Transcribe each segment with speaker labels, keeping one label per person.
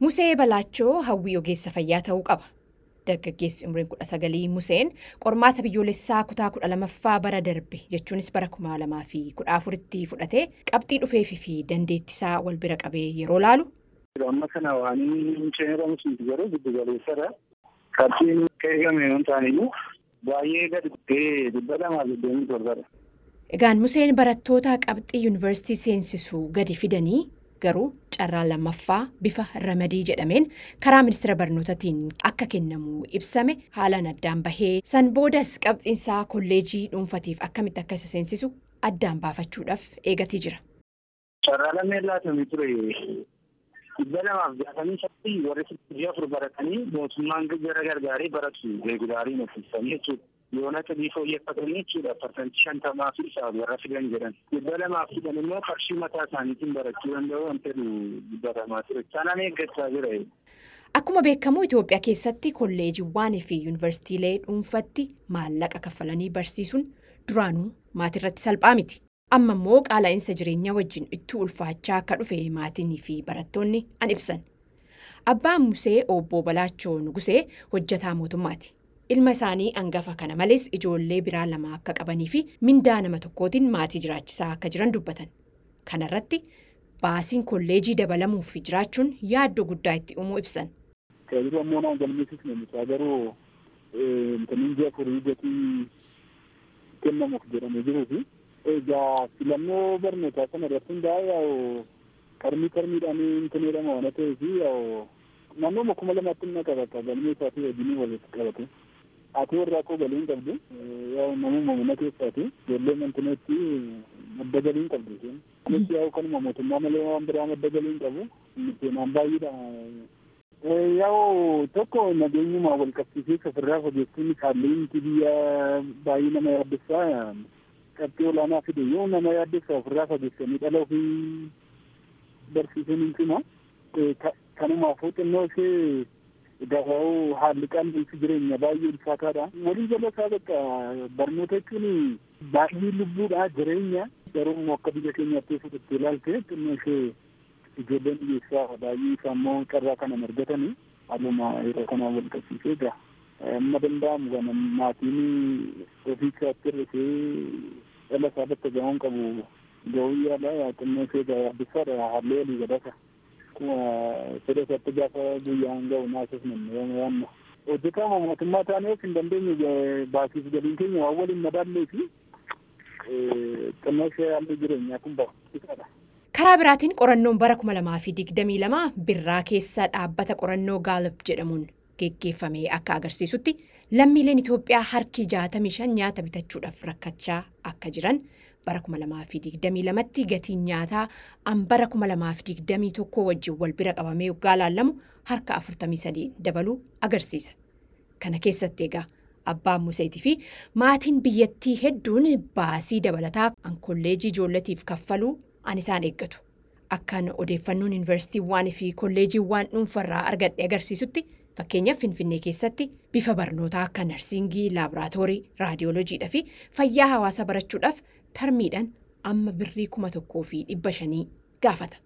Speaker 1: Musee Balaachoo hawwii ogeessa fayyaa ta'uu qaba. Dargaggeessi umriin kudha sagalii Museen qormaata biyyoolessaa kutaa kudha lamaffaa bara darbe jechuunis bara kuma lamaa fi kudha afuritti fudhatee qabxii dhufeefii fi dandeettisaa wal bira qabee yeroo laalu.
Speaker 2: Amma kana waan ceeramus miti garuu giddu galeessadha. Qabxiin eegame yoo ta'aniyyuu baay'ee gadi bu'ee dhibba lamaa fi digdamii torbadha.
Speaker 1: Egaan Museen barattoota qabxii yuunivarsiitii seensisuu gadi fidanii garuu carraa lammaffaa bifa ramadii jedhameen karaa ministeera barnootaatiin akka kennamu ibsame haalaan addaan bahee san boodas qabxiinsaa kolleejii dhuunfatiif akkamitti akka isa seensisu addaan baafachuudhaaf eegatii jira.
Speaker 2: Carraa lameen laatamee ture dhibba lamaaf jaatamii sadii warri sitti afur baratanii mootummaan gara gargaaree baratu reegulaarii nuffisanii jechuudha. Yoona sadii fooyyeffatanii jechuudha parsantii shantamaa fi isaa warra fidan jedhan dhibba lamaaf fidan immoo qarshii mataa isaaniitiin barachuu danda'u wanta dubbatamaa ture sanaan eeggachaa jira.
Speaker 1: Akkuma beekamu Itoophiyaa keessatti kolleejiiwwanii fi yuunivarsiitiilee dhuunfatti maallaqa kaffalanii barsiisuun duraanuu maatirratti salphaa miti. Amma immoo qaala'insa jireenyaa wajjin itti ulfaachaa akka dhufe maatinii fi barattoonni an ibsan. Abbaan Musee obbo Balaachoo Nugusee hojjetaa mootummaati. Ilma isaanii hangafa kana malees ijoollee biraa lama akka qabanii fi mindaa nama tokkootiin maatii jiraachisaa akka jiran dubbatan. Kana irratti baasiin kolleejii dabalamuuf jiraachuun yaaddoo guddaa itti uumuu ibsan.
Speaker 2: Kennamuuf jedhamee jiruu fi egaa filannoo barnootaa kana irratti hundaa'e yaa'u qarmii qarmiidhaan intalli jedhama waan ta'eef yaa'u naannoo kuma lamaatti inni qabata galmee isaatii wajjin walitti qabate. Ati warraa koo galiin qabdu yaa'u namuma mana keessaati ijoollee mantineetti madda galiin qabdu isheen. Kunis yaa'u kanuma mootummaa malee waan biraa madda galiin qabu seenaan baay'eedha. Yaa'u tokko nageenyumaa wal qabsiisee ofirraa fageessuun kaalleetti biyya baay'ee nama yaaddessaa qabxii olaanaa fide yoo nama yaaddessaa ofirraa fageessanii dhala ofii barsiisanii cima. Kanumaafuu xinnoo ishee gabaa'uu haalli qaala'insi jireenya baay'ee ulfaataadha. Walii jala isaa bakka barnoota jechuun baay'ee lubbuudha jireenya garuu akka biyya keenyaatti fudhattee ilaalte xinnoo ishee ijoolleen biyyeessaa baay'ee isaammoo carraa kana argatanii haaluma yeroo kanaa wal qabsiisee egaa amma danda'amu kana maatiin ofii isaatti hir'isee dhala isaa bakka gahuun qabu gahuu yaala xinnoo ishee yaaddessaadha haalli walii gadasa. Fedha isaatti gaafa guyyaan ga'u naasas namni waanna. Hojjetaa mootummaa taanee hin dandeenye baasiif galiin keenya waan waliin madaallee fi xinnoo ishee haalli jireenyaa kun barbaachisaadha.
Speaker 1: Karaa biraatiin qorannoon bara kuma lamaa fi digdamii lama birraa keessa dhaabbata qorannoo gaalib jedhamuun geggeeffame akka agarsiisutti lammiileen Itoophiyaa harki jaatamii shan nyaata bitachuudhaaf rakkachaa akka jiran bara kuma lamaa fi digdamii lamatti gatiin nyaataa an bara kuma lamaa fi digdamii tokko wajjin wal bira qabamee yoggaa laallamu harka afurtamii sadii dabaluu agarsiisa. Kana keessatti egaa abbaan museetii fi maatiin biyyattii hedduun baasii dabalataa an kolleejii ijoolletiif kaffaluu an isaan eeggatu. Akkan odeeffannoon yuunivarsiitiiwwan fi kolleejiiwwan dhuunfarraa argadhe agarsiisutti fakkeenyaaf Finfinnee keessatti bifa barnootaa akka narsiingii, laaboraatoorii, raadiyooloojiidhaa fi fayyaa hawaasaa barachuudhaaf tarmiidhaan amma birrii kuma tokkoo fi dhibba shanii gaafata.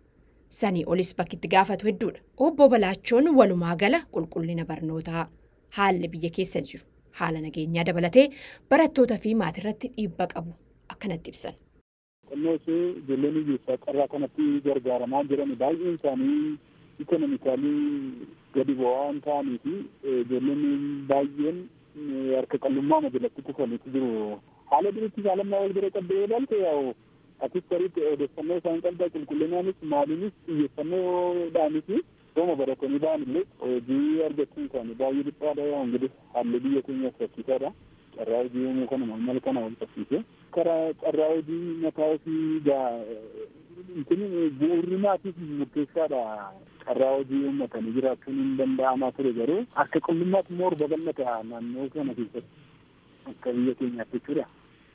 Speaker 1: Sanii olis bakki itti gaafatu hedduudha. Obbo Balaachoon walumaa gala qulqullina barnootaa haalli biyya keessa jiru haala nageenyaa dabalatee barattootaa fi maatirratti dhiibbaa qabu akkanatti ibsan.
Speaker 2: Qonnoo ishee ijoolleen hiyyeessaa carraa kanatti gargaaramaa jiran baay'een isaanii ikonomikaalii gadi bu'aa waan ta'anii fi ijoolleen baay'een harka qal'ummaa jalatti kufaniitu jiru. Haala duriitti saalammaa wal bira qabdee ilaalte yaa'u atis sariitti odeeffannoo isaan qabdaa qulqullinaanis maaliinis xiyyeeffannoodhaanis sooma baratanii ba'an illee hojii argachuun isaanii baay'ee dhiphaadha yaa ingilis haalli biyya keenyaas rakkisaadha. Carraa hojii uumuu kanuma mal kana wal qabsiise. Karaa carraa hojii mataa ofii gaa bu'uurri maatiif murteessaadha. Carraa hojii uummatanii jiraachuun hin danda'amaa ture garuu akka qullummaatti immoo babal'ata naannoo kana keessatti akka biyya keenyaatti jechuudha.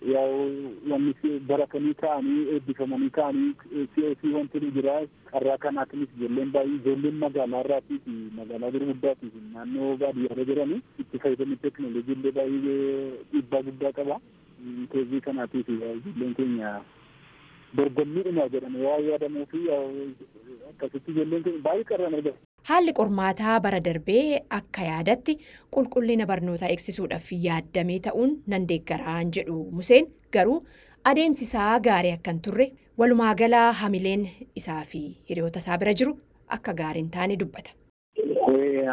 Speaker 2: Wanni baratanii ka'anii eebbifamanii ka'anii si'oosii wanti ni jira carraa kanaatiinis ijoolleen baay'ee ijoolleen magaalaa irraatii fi magaalaa gurguddaatii fi naannoo baadiyyaarra jiranii itti fayyadamni teekinooloojii illee baay'ee dhiibbaa guddaa qaba. Teezii kanaatiif ijoolleen keenya
Speaker 3: dorgommiidhuma jedhame waa yaadamuu fi akkasitti ijoolleen kun baay'ee qarraan argama.
Speaker 1: Haalli qormaataa bara darbee akka yaadatti qulqullina barnootaa eegsisuudhaaf yaaddamee ta'uun nan deeggaraan jedhu Museen garuu adeemsi isaa gaarii akka hin turre walumaa galaa hamileen isaa fi hiriyoota isaa bira jiru akka gaarii hin taane dubbata.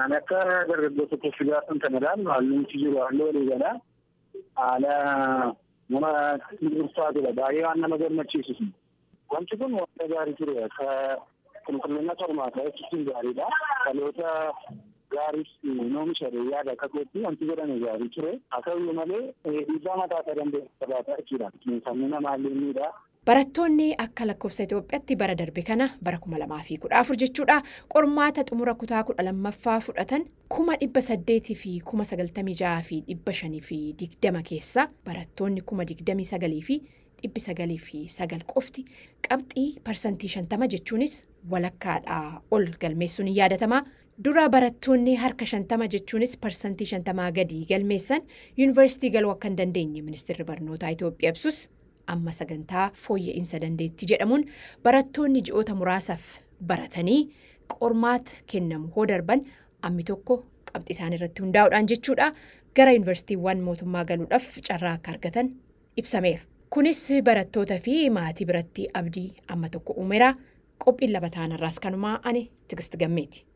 Speaker 3: Ani akka dargaggoota tokko gaafan kanadhaan haalluunti jiru halluu walii galaa haala nama dhuunfaatudha baay'ee waan nama gammachiisu. Wanti kun wanta gaarii ture akka qulqullina qormaataa eegsisuun gaariidha. Dhaloota gaariis oomisha yaada akka kootti wanti godhame gaarii ture. Haa ta'uyyuu malee dhiibbaa mataa isaa danda'e qabaataa jechuudha. Sammuu namaallee miidhaa.
Speaker 1: Barattoonni akka lakkoofsa Itoophiyaatti bara darbe kana bara kuma lamaa fi kudha afur jechuudha qormaata xumura kutaa kudha lammaffaa fudhatan kuma dhibba saddeetii fi kuma sagaltamii ja'aa fi dhibba shanii fi digdama keessa barattoonni kuma digdamii sagalii fi dhibbi sagalii fi sagal qofti qabxii parsantii shantama jechuunis walakkaadhaa ol galmeessuun hin yaadatamaa. Dura barattoonni harka shantama jechuunis parsantii shantamaa gadi galmeessan yuunivarsiitii galuu akka hin dandeenye ministeerri barnootaa Itoophiyaa ibsus. amma sagantaa fooyya'insa dandeettii jedhamuun barattoonni ji'oota muraasaaf baratanii qormaata kennamu hoo darban ammi tokko qabxii isaan irratti hundaa'uudhaan jechuudha gara yuunivarsiitiiwwan mootummaa galuudhaaf carraa akka argatan ibsameera. Kunis barattoota fi maatii biratti abdii amma tokko uumeera qophiin laba ta'anarraas kanumaa ani Tigist Gammeeti.